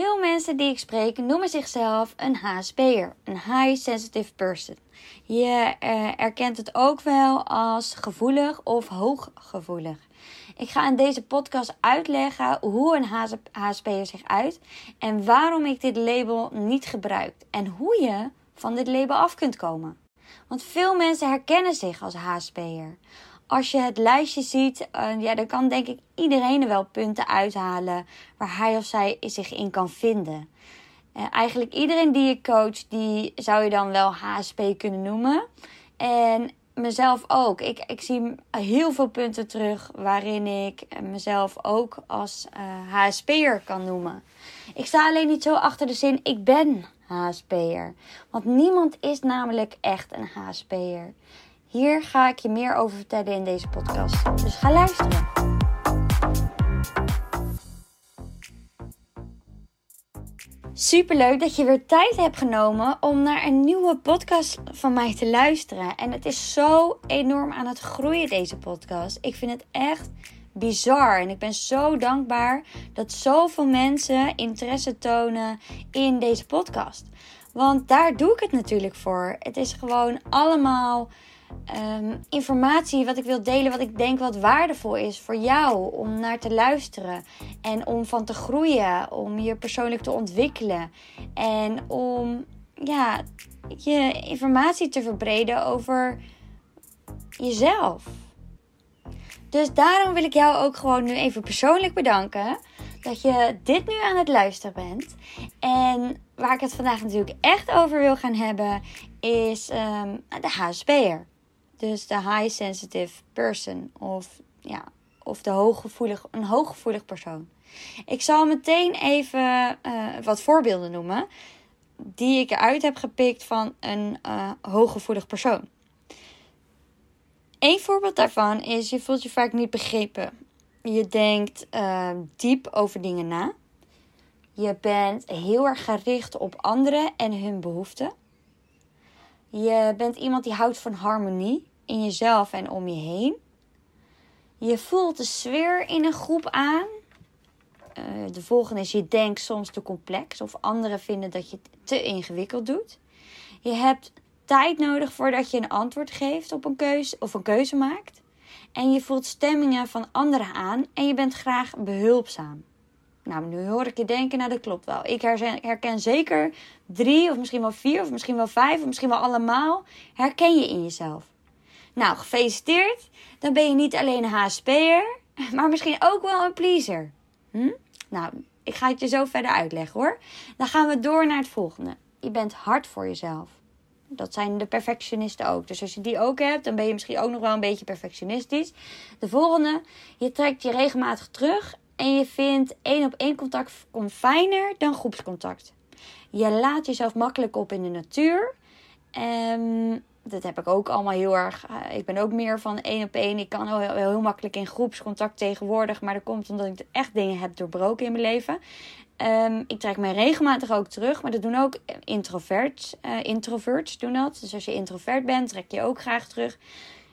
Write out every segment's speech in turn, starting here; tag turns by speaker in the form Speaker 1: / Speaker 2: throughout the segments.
Speaker 1: Veel mensen die ik spreek noemen zichzelf een HSP'er, een High Sensitive Person. Je uh, erkent het ook wel als gevoelig of hooggevoelig. Ik ga in deze podcast uitleggen hoe een HSP'er zich uit en waarom ik dit label niet gebruik en hoe je van dit label af kunt komen. Want veel mensen herkennen zich als HSP'er als je het lijstje ziet, uh, ja, dan kan denk ik iedereen er wel punten uithalen waar hij of zij zich in kan vinden. Uh, eigenlijk iedereen die je coach, die zou je dan wel HSP kunnen noemen. En mezelf ook. Ik, ik zie heel veel punten terug waarin ik mezelf ook als uh, HSP'er kan noemen. Ik sta alleen niet zo achter de zin ik ben HSP'er. Want niemand is namelijk echt een HSP'er. Hier ga ik je meer over vertellen in deze podcast. Dus ga luisteren. Superleuk dat je weer tijd hebt genomen om naar een nieuwe podcast van mij te luisteren. En het is zo enorm aan het groeien, deze podcast. Ik vind het echt bizar. En ik ben zo dankbaar dat zoveel mensen interesse tonen in deze podcast. Want daar doe ik het natuurlijk voor. Het is gewoon allemaal Ehm, informatie wat ik wil delen, wat ik denk wat waardevol is voor jou om naar te luisteren en om van te groeien, om je persoonlijk te ontwikkelen en om ja, je informatie te verbreden over jezelf. Dus daarom wil ik jou ook gewoon nu even persoonlijk bedanken dat je dit nu aan het luisteren bent. En waar ik het vandaag natuurlijk echt over wil gaan hebben, is um, de HSP'er. Dus de high sensitive person of, ja, of de hooggevoelig, een hooggevoelig persoon. Ik zal meteen even uh, wat voorbeelden noemen die ik eruit heb gepikt van een uh, hooggevoelig persoon. Een voorbeeld daarvan is: je voelt je vaak niet begrepen. Je denkt uh, diep over dingen na. Je bent heel erg gericht op anderen en hun behoeften. Je bent iemand die houdt van harmonie in jezelf en om je heen. Je voelt de sfeer in een groep aan. Uh, de volgende is: je denkt soms te complex of anderen vinden dat je het te ingewikkeld doet. Je hebt tijd nodig voordat je een antwoord geeft op een keuze of een keuze maakt. En je voelt stemmingen van anderen aan en je bent graag behulpzaam. Nou, nu hoor ik je denken, nou dat klopt wel. Ik herken zeker drie of misschien wel vier of misschien wel vijf of misschien wel allemaal. Herken je in jezelf. Nou, gefeliciteerd. Dan ben je niet alleen een HSP'er, maar misschien ook wel een pleaser. Hm? Nou, ik ga het je zo verder uitleggen hoor. Dan gaan we door naar het volgende. Je bent hard voor jezelf. Dat zijn de perfectionisten ook. Dus als je die ook hebt, dan ben je misschien ook nog wel een beetje perfectionistisch. De volgende, je trekt je regelmatig terug en je vindt één op één contact fijner dan groepscontact. Je laat jezelf makkelijk op in de natuur. Um, dat heb ik ook allemaal heel erg. Eh, ik ben ook meer van één op één. Ik kan heel, heel, makkelijk in groepscontact tegenwoordig. Maar dat komt omdat ik echt dingen heb doorbroken in mijn leven. Um, ik trek mij regelmatig ook terug. Maar dat doen ook introverts. Uh, introverts doen dat. Dus als je introvert bent, trek je ook graag terug.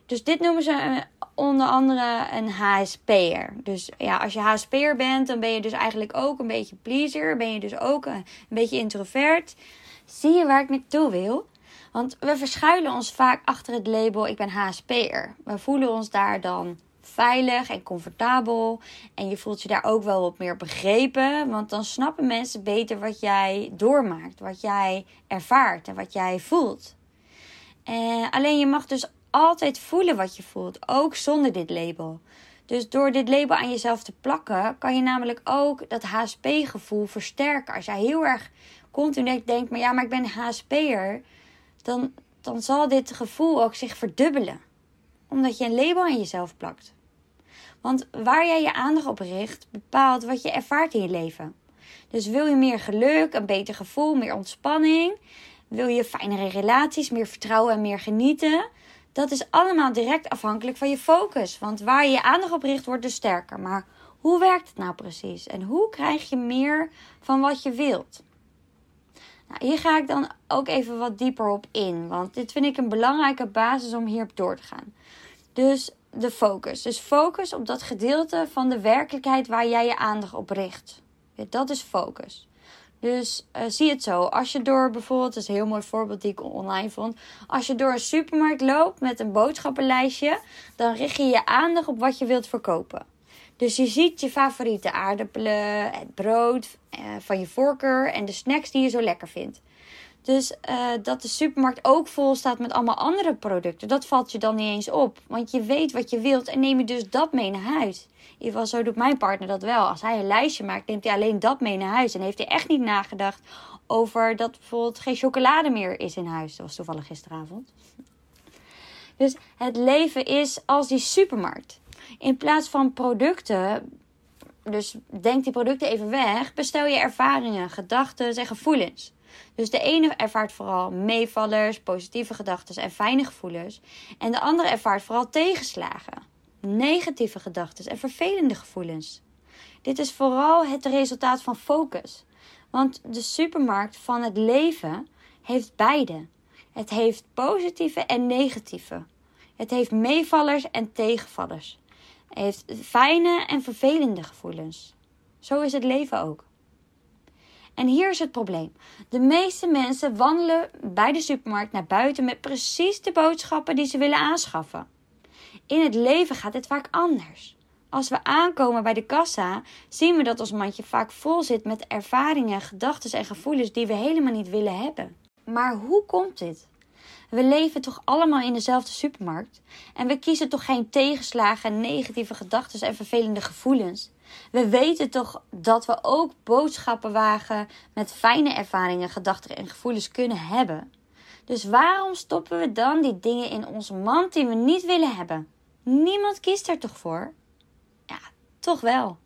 Speaker 1: Dus dit noemen ze uh, onder andere een HSP'er. Dus ja, als je HSP'er bent, dan ben je dus eigenlijk ook een beetje pleaser. Ben je dus ook een, een beetje introvert. Zie je waar ik naartoe wil? Want we verschuilen ons vaak achter het label ik ben HSP'er. We voelen ons daar dan veilig en comfortabel. En je voelt je daar ook wel wat meer begrepen. Want dan snappen mensen beter wat jij doormaakt, wat jij ervaart en wat jij voelt. En alleen je mag dus altijd voelen wat je voelt, ook zonder dit label. Dus door dit label aan jezelf te plakken, kan je namelijk ook dat HSP-gevoel versterken. Als jij heel erg continu denkt, maar ja, maar ik ben HSP'er dan, dan zal dit gevoel ook zich verdubbelen. Omdat je een label aan jezelf plakt. Want waar jij je aandacht op richt, bepaalt wat je ervaart in je leven. Dus wil je meer geluk, een beter gevoel, meer ontspanning? Wil je fijnere relaties, meer vertrouwen en meer genieten? Dat is allemaal direct afhankelijk van je focus. Want waar je je aandacht op richt, wordt dus sterker. Maar hoe werkt het nou precies? En hoe krijg je meer van wat je wilt? Nou, hier ga ik dan ook even wat dieper op in, want dit vind ik een belangrijke basis om hierop door te gaan. Dus de focus. Dus focus op dat gedeelte van de werkelijkheid waar jij je aandacht op richt. dat is focus. Dus uh, zie het zo. Als je door bijvoorbeeld, dat is een heel mooi voorbeeld die ik online vond. Als je door een supermarkt loopt met een boodschappenlijstje, dan richt je je aandacht op wat je wilt verkopen. Dus je ziet je favoriete aardappelen, het brood uh, van je voorkeur en de snacks die je zo lekker vindt. Dus uh, dat de supermarkt ook vol staat met allemaal andere producten, dat valt je dan niet eens op. Want je weet wat je wilt en neem je dus dat mee naar huis. In ieder geval, zo doet mijn partner dat wel. Als hij een lijstje maakt, neemt hij alleen dat mee naar huis. En heeft hij echt niet nagedacht over dat bijvoorbeeld geen chocolade meer is in huis. Dat was toevallig gisteravond. Dus het leven is als die supermarkt. In plaats van producten, dus denk die producten even weg, bestel je ervaringen, gedachten en gevoelens. Dus de ene ervaart vooral meevallers, positieve gedachten en fijne gevoelens. En de andere ervaart vooral tegenslagen, negatieve gedachten en vervelende gevoelens. Dit is vooral het resultaat van focus. Want de supermarkt van het leven heeft beide. Het heeft positieve en negatieve. Het heeft meevallers en tegenvallers. Heeft fijne en vervelende gevoelens. Zo is het leven ook. En hier is het probleem. De meeste mensen wandelen bij de supermarkt naar buiten met precies de boodschappen die ze willen aanschaffen. In het leven gaat het vaak anders. Als we aankomen bij de kassa, zien we dat ons mandje vaak vol zit met ervaringen, gedachten en gevoelens die we helemaal niet willen hebben. Maar hoe komt dit? We leven toch allemaal in dezelfde supermarkt en we kiezen toch geen tegenslagen, negatieve gedachten en vervelende gevoelens. We weten toch dat we ook boodschappenwagen met fijne ervaringen, gedachten en gevoelens kunnen hebben. Dus waarom stoppen we dan die dingen in onze mand die we niet willen hebben? Niemand kiest er toch voor? Ja, toch wel.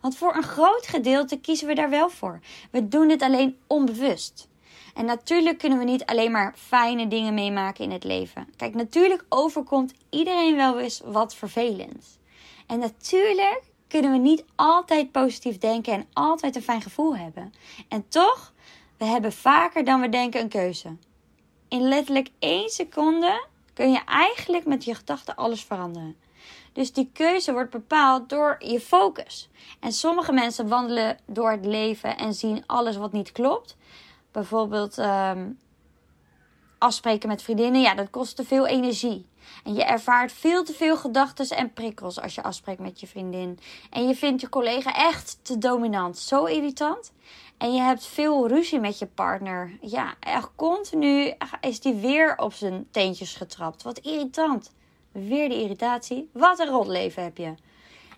Speaker 1: Want voor een groot gedeelte kiezen we daar wel voor. We doen dit alleen onbewust. En natuurlijk kunnen we niet alleen maar fijne dingen meemaken in het leven. Kijk, natuurlijk overkomt iedereen wel eens wat vervelend. En natuurlijk kunnen we niet altijd positief denken en altijd een fijn gevoel hebben. En toch, we hebben vaker dan we denken een keuze. In letterlijk één seconde kun je eigenlijk met je gedachten alles veranderen. Dus die keuze wordt bepaald door je focus. En sommige mensen wandelen door het leven en zien alles wat niet klopt. Bijvoorbeeld um, afspreken met vriendinnen, ja, dat kost te veel energie. En je ervaart veel te veel gedachten en prikkels als je afspreekt met je vriendin. En je vindt je collega echt te dominant, zo irritant. En je hebt veel ruzie met je partner. Ja, echt continu is die weer op zijn teentjes getrapt. Wat irritant. Weer de irritatie. Wat een rotleven heb je.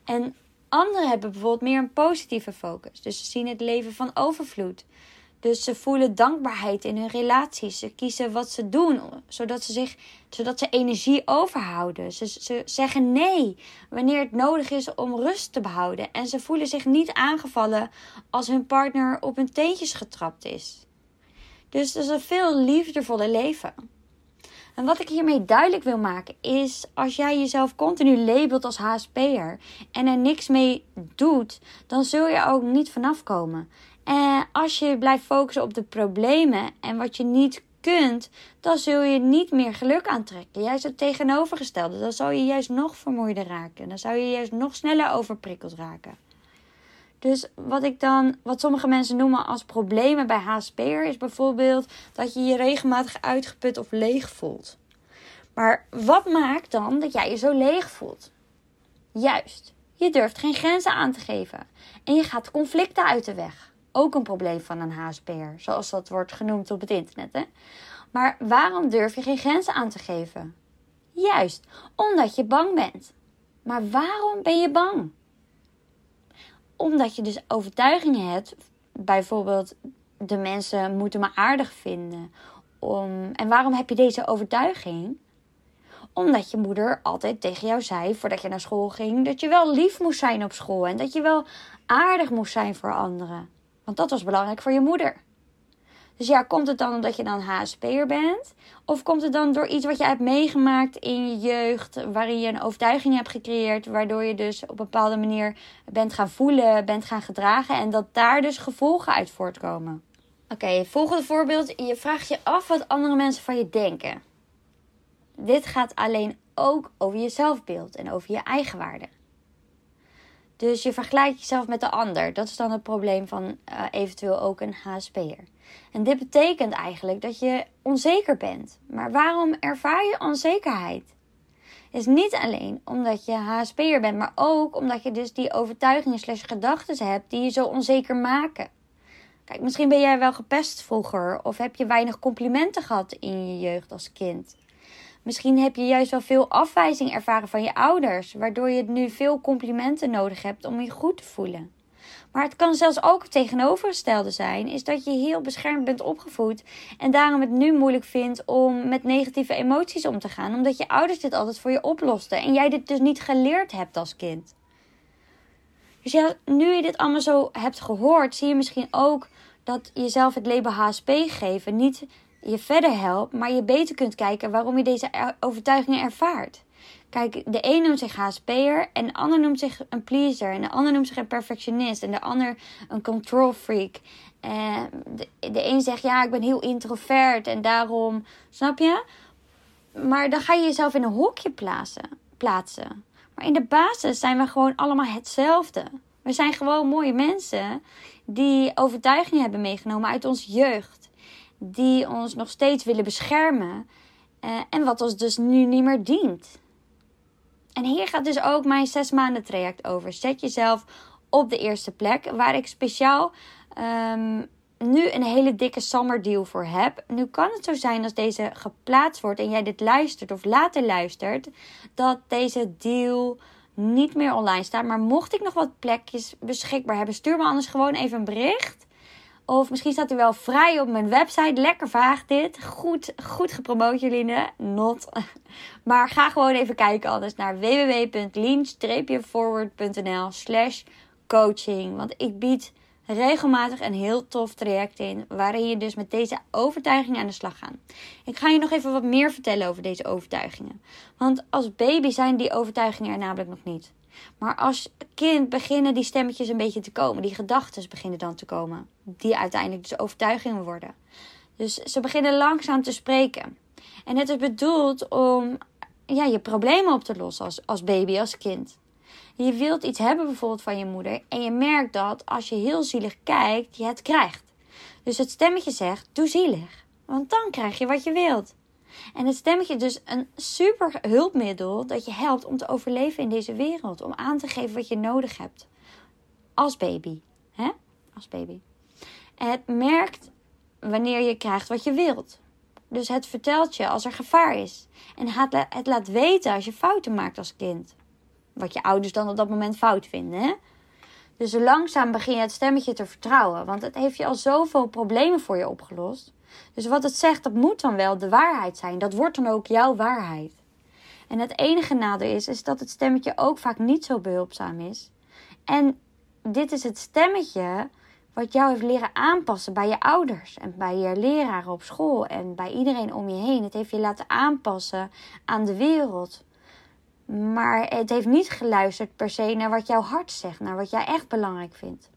Speaker 1: En anderen hebben bijvoorbeeld meer een positieve focus. Dus ze zien het leven van overvloed. Dus ze voelen dankbaarheid in hun relaties. Ze kiezen wat ze doen, zodat ze, zich, zodat ze energie overhouden. Ze, ze zeggen nee wanneer het nodig is om rust te behouden. En ze voelen zich niet aangevallen als hun partner op hun teentjes getrapt is. Dus het is een veel liefdevolle leven. En wat ik hiermee duidelijk wil maken is: als jij jezelf continu labelt als HSP'er en er niks mee doet, dan zul je ook niet vanaf komen. En als je blijft focussen op de problemen en wat je niet kunt, dan zul je niet meer geluk aantrekken. Juist het tegenovergestelde. Dan zal je juist nog vermoeider raken. Dan zou je juist nog sneller overprikkeld raken. Dus wat ik dan, wat sommige mensen noemen als problemen bij HSP'er, is bijvoorbeeld dat je je regelmatig uitgeput of leeg voelt. Maar wat maakt dan dat jij je zo leeg voelt? Juist, je durft geen grenzen aan te geven en je gaat conflicten uit de weg ook een probleem van een HSP'er, zoals dat wordt genoemd op het internet. Hè? Maar waarom durf je geen grenzen aan te geven? Juist, omdat je bang bent. Maar waarom ben je bang? Omdat je dus overtuigingen hebt, bijvoorbeeld de mensen moeten me aardig vinden. Om... En waarom heb je deze overtuiging? Omdat je moeder altijd tegen jou zei, voordat je naar school ging, dat je wel lief moest zijn op school en dat je wel aardig moest zijn voor anderen. Want dat was belangrijk voor je moeder. Dus ja, komt het dan omdat je dan HSP'er bent? Of komt het dan door iets wat je hebt meegemaakt in je jeugd, waarin je een overtuiging hebt gecreëerd, waardoor je dus op een bepaalde manier bent gaan voelen, bent gaan gedragen en dat daar dus gevolgen uit voortkomen? Oké, volgende voorbeeld. Je vraagt je af wat andere mensen van je denken. Dit gaat alleen ook over je zelfbeeld en over je eigenwaarde. Dus je vergelijkt jezelf met de ander. Dat is dan het probleem van uh, eventueel ook een HSP'er. En dit betekent eigenlijk dat je onzeker bent. Maar waarom ervaar je onzekerheid? is niet alleen omdat je HSP'er bent, maar ook omdat je dus die overtuigingen slash gedachten hebt die je zo onzeker maken. Kijk, misschien ben jij wel gepest vroeger of heb je weinig complimenten gehad in je jeugd als kind. Misschien heb je juist wel veel afwijzing ervaren van je ouders, waardoor je nu veel complimenten nodig hebt om je goed te voelen. Maar het kan zelfs ook het tegenovergestelde zijn, is dat je heel beschermd bent opgevoed en daarom het nu moeilijk vindt om met negatieve emoties om te gaan, omdat je ouders dit altijd voor je oplosten en jij dit dus niet geleerd hebt als kind. Dus ja, nu je dit allemaal zo hebt gehoord, zie je misschien ook dat jezelf het label HSP geven niet je verder helpt, maar je beter kunt kijken waarom je deze overtuigingen ervaart. Kijk, de een noemt zich HSP'er en de ander noemt zich een pleaser. En de ander noemt zich een perfectionist en de ander een control freak. En de, de een zegt ja, ik ben heel introvert en daarom, snap je? Maar dan ga je jezelf in een hokje plaatsen. plaatsen. Maar in de basis zijn we gewoon allemaal hetzelfde. We zijn gewoon mooie mensen die overtuigingen hebben meegenomen uit onze jeugd. Die ons nog steeds willen beschermen. Eh, en wat ons dus nu niet meer dient. En hier gaat dus ook mijn zes maanden traject over. Zet jezelf op de eerste plek. Waar ik speciaal um, nu een hele dikke summer deal voor heb. Nu kan het zo zijn als deze geplaatst wordt en jij dit luistert of later luistert. Dat deze deal niet meer online staat. Maar mocht ik nog wat plekjes beschikbaar hebben, stuur me anders gewoon even een bericht. Of misschien staat hij wel vrij op mijn website. Lekker vaag dit. Goed, goed gepromoot jullie, Not. Maar ga gewoon even kijken anders naar www.lean-forward.nl slash coaching. Want ik bied regelmatig een heel tof traject in. Waarin je dus met deze overtuigingen aan de slag gaat. Ik ga je nog even wat meer vertellen over deze overtuigingen. Want als baby zijn die overtuigingen er namelijk nog niet. Maar als kind beginnen die stemmetjes een beetje te komen. Die gedachten beginnen dan te komen. Die uiteindelijk dus overtuigingen worden. Dus ze beginnen langzaam te spreken. En het is bedoeld om ja, je problemen op te lossen als, als baby, als kind. Je wilt iets hebben bijvoorbeeld van je moeder. En je merkt dat als je heel zielig kijkt, je het krijgt. Dus het stemmetje zegt, doe zielig. Want dan krijg je wat je wilt. En het stemmetje is dus een super hulpmiddel dat je helpt om te overleven in deze wereld. Om aan te geven wat je nodig hebt. Als baby. hè? Als baby. Het merkt wanneer je krijgt wat je wilt. Dus het vertelt je als er gevaar is. En het laat weten als je fouten maakt als kind. Wat je ouders dan op dat moment fout vinden. Dus langzaam begin je het stemmetje te vertrouwen. Want het heeft je al zoveel problemen voor je opgelost. Dus wat het zegt, dat moet dan wel de waarheid zijn. Dat wordt dan ook jouw waarheid. En het enige nadeel is, is dat het stemmetje ook vaak niet zo behulpzaam is. En dit is het stemmetje wat jou heeft leren aanpassen bij je ouders en bij je leraren op school en bij iedereen om je heen. Het heeft je laten aanpassen aan de wereld. Maar het heeft niet geluisterd per se naar wat jouw hart zegt, naar wat jij echt belangrijk vindt.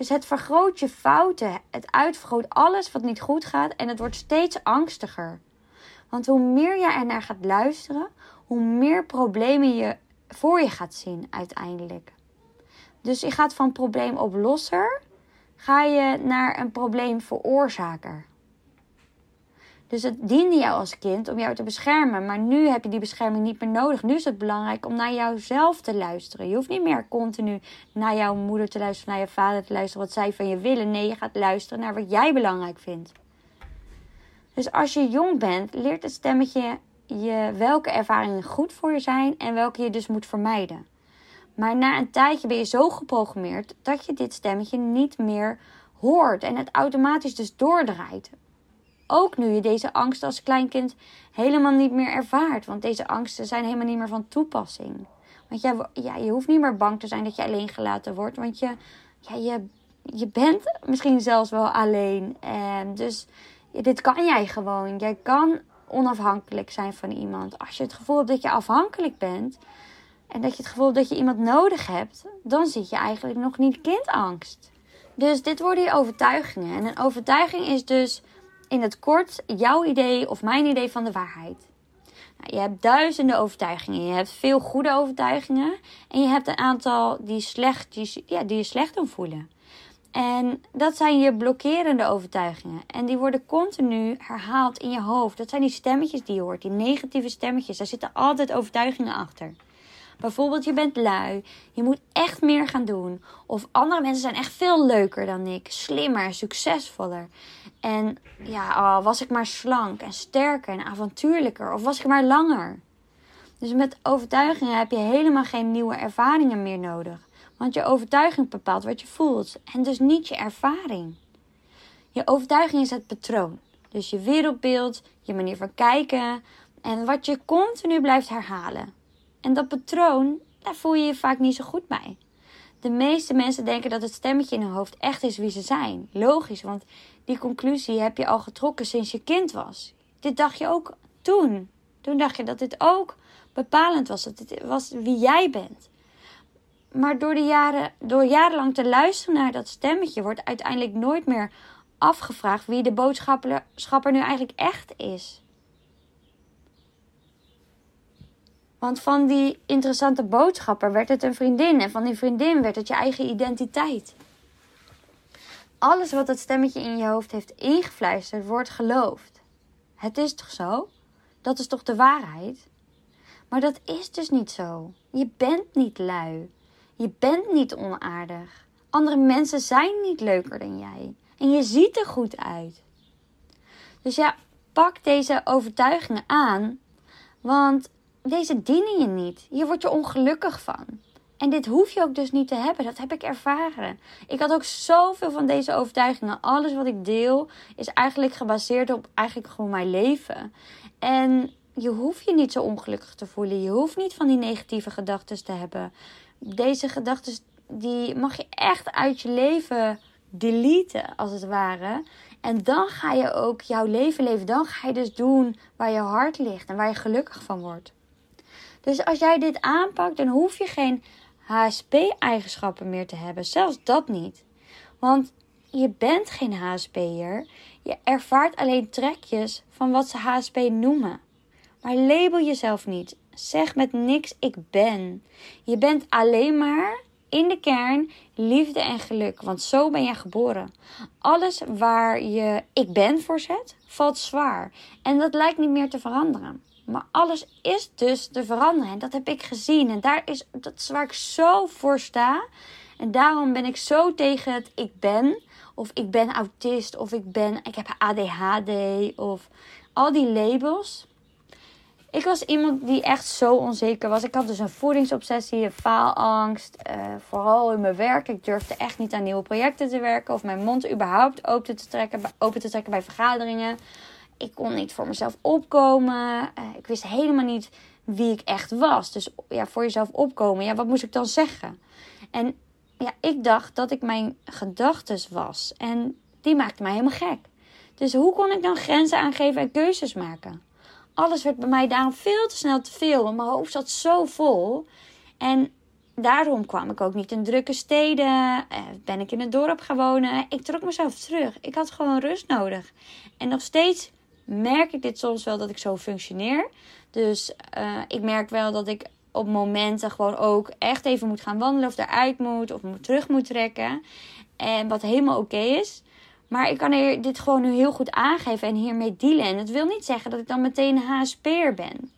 Speaker 1: Dus het vergroot je fouten, het uitvergroot alles wat niet goed gaat en het wordt steeds angstiger. Want hoe meer je er naar gaat luisteren, hoe meer problemen je voor je gaat zien uiteindelijk. Dus je gaat van probleemoplosser, ga je naar een probleemveroorzaker. Dus het diende jou als kind om jou te beschermen. Maar nu heb je die bescherming niet meer nodig. Nu is het belangrijk om naar jouzelf te luisteren. Je hoeft niet meer continu naar jouw moeder te luisteren, naar je vader te luisteren, wat zij van je willen. Nee, je gaat luisteren naar wat jij belangrijk vindt. Dus als je jong bent, leert het stemmetje je welke ervaringen goed voor je zijn en welke je dus moet vermijden. Maar na een tijdje ben je zo geprogrammeerd dat je dit stemmetje niet meer hoort en het automatisch dus doordraait. Ook nu je deze angst als kleinkind helemaal niet meer ervaart. Want deze angsten zijn helemaal niet meer van toepassing. Want jij, ja, je hoeft niet meer bang te zijn dat je alleen gelaten wordt. Want je, ja, je, je bent misschien zelfs wel alleen. En dus dit kan jij gewoon. Jij kan onafhankelijk zijn van iemand. Als je het gevoel hebt dat je afhankelijk bent. En dat je het gevoel hebt dat je iemand nodig hebt. Dan zit je eigenlijk nog niet kindangst. Dus dit worden je overtuigingen. En een overtuiging is dus in het kort jouw idee of mijn idee van de waarheid. Je hebt duizenden overtuigingen. Je hebt veel goede overtuigingen. En je hebt een aantal die, slecht, die, ja, die je slecht doen voelen. En dat zijn je blokkerende overtuigingen. En die worden continu herhaald in je hoofd. Dat zijn die stemmetjes die je hoort, die negatieve stemmetjes. Daar zitten altijd overtuigingen achter. Bijvoorbeeld, je bent lui. Je moet echt meer gaan doen. Of andere mensen zijn echt veel leuker dan ik. Slimmer, succesvoller. En ja, oh, was ik maar slank en sterker en avontuurlijker. Of was ik maar langer. Dus met overtuigingen heb je helemaal geen nieuwe ervaringen meer nodig. Want je overtuiging bepaalt wat je voelt en dus niet je ervaring. Je overtuiging is het patroon. Dus je wereldbeeld, je manier van kijken en wat je continu blijft herhalen. En dat patroon, daar voel je je vaak niet zo goed bij. De meeste mensen denken dat het stemmetje in hun hoofd echt is wie ze zijn. Logisch, want die conclusie heb je al getrokken sinds je kind was. Dit dacht je ook toen. Toen dacht je dat dit ook bepalend was, dat dit was wie jij bent. Maar door, de jaren, door jarenlang te luisteren naar dat stemmetje wordt uiteindelijk nooit meer afgevraagd wie de boodschapper nu eigenlijk echt is. Want van die interessante boodschapper werd het een vriendin en van die vriendin werd het je eigen identiteit. Alles wat het stemmetje in je hoofd heeft ingefluisterd, wordt geloofd. Het is toch zo? Dat is toch de waarheid? Maar dat is dus niet zo. Je bent niet lui. Je bent niet onaardig. Andere mensen zijn niet leuker dan jij. En je ziet er goed uit. Dus ja, pak deze overtuigingen aan. Want deze dienen je niet. Hier word je ongelukkig van. En dit hoef je ook dus niet te hebben. Dat heb ik ervaren. Ik had ook zoveel van deze overtuigingen. Alles wat ik deel is eigenlijk gebaseerd op eigenlijk gewoon mijn leven. En je hoeft je niet zo ongelukkig te voelen. Je hoeft niet van die negatieve gedachten te hebben deze gedachten, die mag je echt uit je leven deleten, als het ware. En dan ga je ook jouw leven leven. Dan ga je dus doen waar je hart ligt en waar je gelukkig van wordt. Dus als jij dit aanpakt, dan hoef je geen HSP-eigenschappen meer te hebben. Zelfs dat niet. Want je bent geen HSP'er. Je ervaart alleen trekjes van wat ze HSP noemen. Maar label jezelf niet. Zeg met niks ik ben. Je bent alleen maar in de kern liefde en geluk, want zo ben je geboren. Alles waar je ik ben voor zet, valt zwaar. En dat lijkt niet meer te veranderen. Maar alles is dus te veranderen. En dat heb ik gezien. En daar is, dat is waar ik zo voor sta. En daarom ben ik zo tegen het ik ben. Of ik ben autist. Of ik ben, ik heb ADHD. Of al die labels. Ik was iemand die echt zo onzeker was. Ik had dus een voedingsobsessie, een faalangst. Uh, vooral in mijn werk. Ik durfde echt niet aan nieuwe projecten te werken. Of mijn mond überhaupt open te trekken, open te trekken bij vergaderingen. Ik kon niet voor mezelf opkomen. Uh, ik wist helemaal niet wie ik echt was. Dus ja, voor jezelf opkomen. Ja, wat moest ik dan zeggen? En ja, ik dacht dat ik mijn gedachtes was. En die maakte mij helemaal gek. Dus hoe kon ik dan grenzen aangeven en keuzes maken? alles werd bij mij daarom veel te snel te veel. mijn hoofd zat zo vol. En daarom kwam ik ook niet in drukke steden. Eh, ben ik in het dorp gaan wonen. Ik trok mezelf terug. Ik had gewoon rust nodig. En nog steeds merk ik dit soms wel dat ik zo functioneer. Dus uh, ik merk wel dat ik op momenten gewoon ook echt even moet gaan wandelen of eruit moet of me terug moet trekken. En wat helemaal oké is. Maar ik kan er dit gewoon nu heel goed aangeven en hiermee dealen. En het wil niet zeggen dat ik dan meteen een HSP'er ben.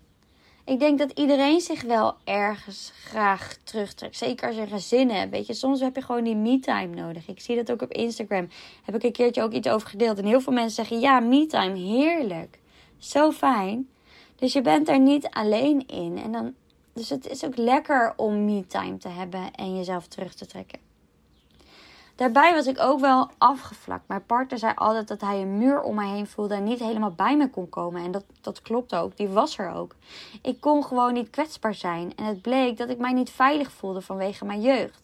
Speaker 1: Ik denk dat iedereen zich wel ergens graag terugtrekt. Zeker als je een gezin hebt. Weet je, soms heb je gewoon die me-time nodig. Ik zie dat ook op Instagram. Heb ik een keertje ook iets over gedeeld. En heel veel mensen zeggen: ja, me-time, heerlijk. Zo fijn. Dus je bent er niet alleen in. En dan, dus het is ook lekker om me-time te hebben en jezelf terug te trekken. Daarbij was ik ook wel afgevlakt. Mijn partner zei altijd dat hij een muur om mij heen voelde en niet helemaal bij me kon komen. En dat, dat klopt ook, die was er ook. Ik kon gewoon niet kwetsbaar zijn. En het bleek dat ik mij niet veilig voelde vanwege mijn jeugd.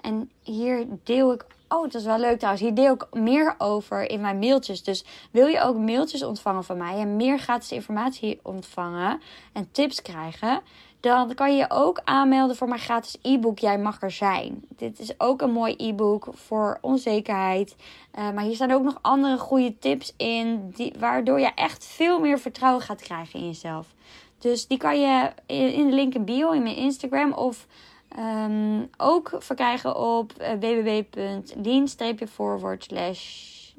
Speaker 1: En hier deel ik Oh, dat is wel leuk trouwens. Hier deel ik meer over in mijn mailtjes. Dus wil je ook mailtjes ontvangen van mij en meer gratis informatie ontvangen en tips krijgen? Dan kan je je ook aanmelden voor mijn gratis e-book Jij mag er zijn. Dit is ook een mooi e-book voor onzekerheid. Uh, maar hier staan ook nog andere goede tips in, die, waardoor je echt veel meer vertrouwen gaat krijgen in jezelf. Dus die kan je in de link in bio in mijn Instagram of um, ook verkrijgen op uh, www.lean-forward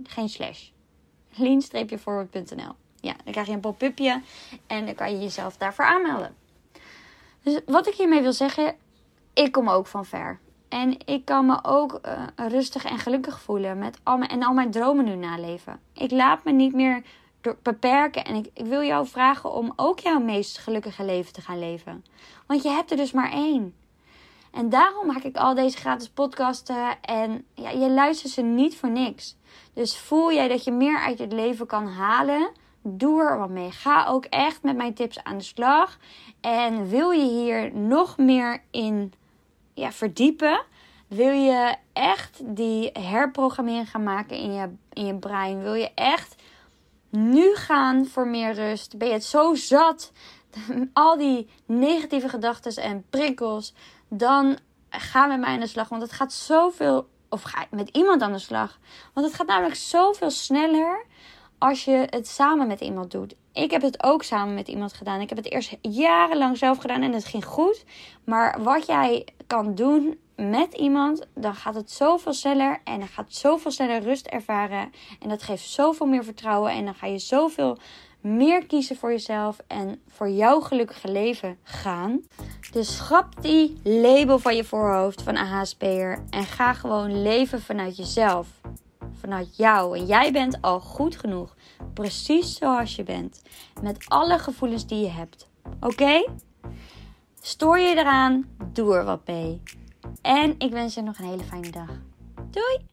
Speaker 1: geen slash lean-forward.nl. Ja, dan krijg je een pop-upje en dan kan je jezelf daarvoor aanmelden. Dus wat ik hiermee wil zeggen, ik kom ook van ver. En ik kan me ook uh, rustig en gelukkig voelen met al mijn, en al mijn dromen nu naleven. Ik laat me niet meer beperken. En ik, ik wil jou vragen om ook jouw meest gelukkige leven te gaan leven. Want je hebt er dus maar één. En daarom maak ik al deze gratis podcasten. En ja, je luistert ze niet voor niks. Dus voel jij dat je meer uit het leven kan halen? Doe er wat mee. Ga ook echt met mijn tips aan de slag. En wil je hier nog meer in ja, verdiepen? Wil je echt die herprogrammering gaan maken in je, in je brein? Wil je echt nu gaan voor meer rust? Ben je het zo zat? Al die negatieve gedachten en prikkels. Dan ga met mij aan de slag. Want het gaat zoveel. Of ga met iemand aan de slag. Want het gaat namelijk zoveel sneller als je het samen met iemand doet. Ik heb het ook samen met iemand gedaan. Ik heb het eerst jarenlang zelf gedaan en het ging goed. Maar wat jij kan doen met iemand, dan gaat het zoveel sneller en dan gaat zoveel sneller rust ervaren. En dat geeft zoveel meer vertrouwen en dan ga je zoveel meer kiezen voor jezelf en voor jouw gelukkige leven gaan. Dus schrap die label van je voorhoofd van AHSP'er en ga gewoon leven vanuit jezelf. Vanuit jou. En jij bent al goed genoeg. Precies zoals je bent. Met alle gevoelens die je hebt. Oké? Stoor je eraan? Doe er wat mee. En ik wens je nog een hele fijne dag. Doei!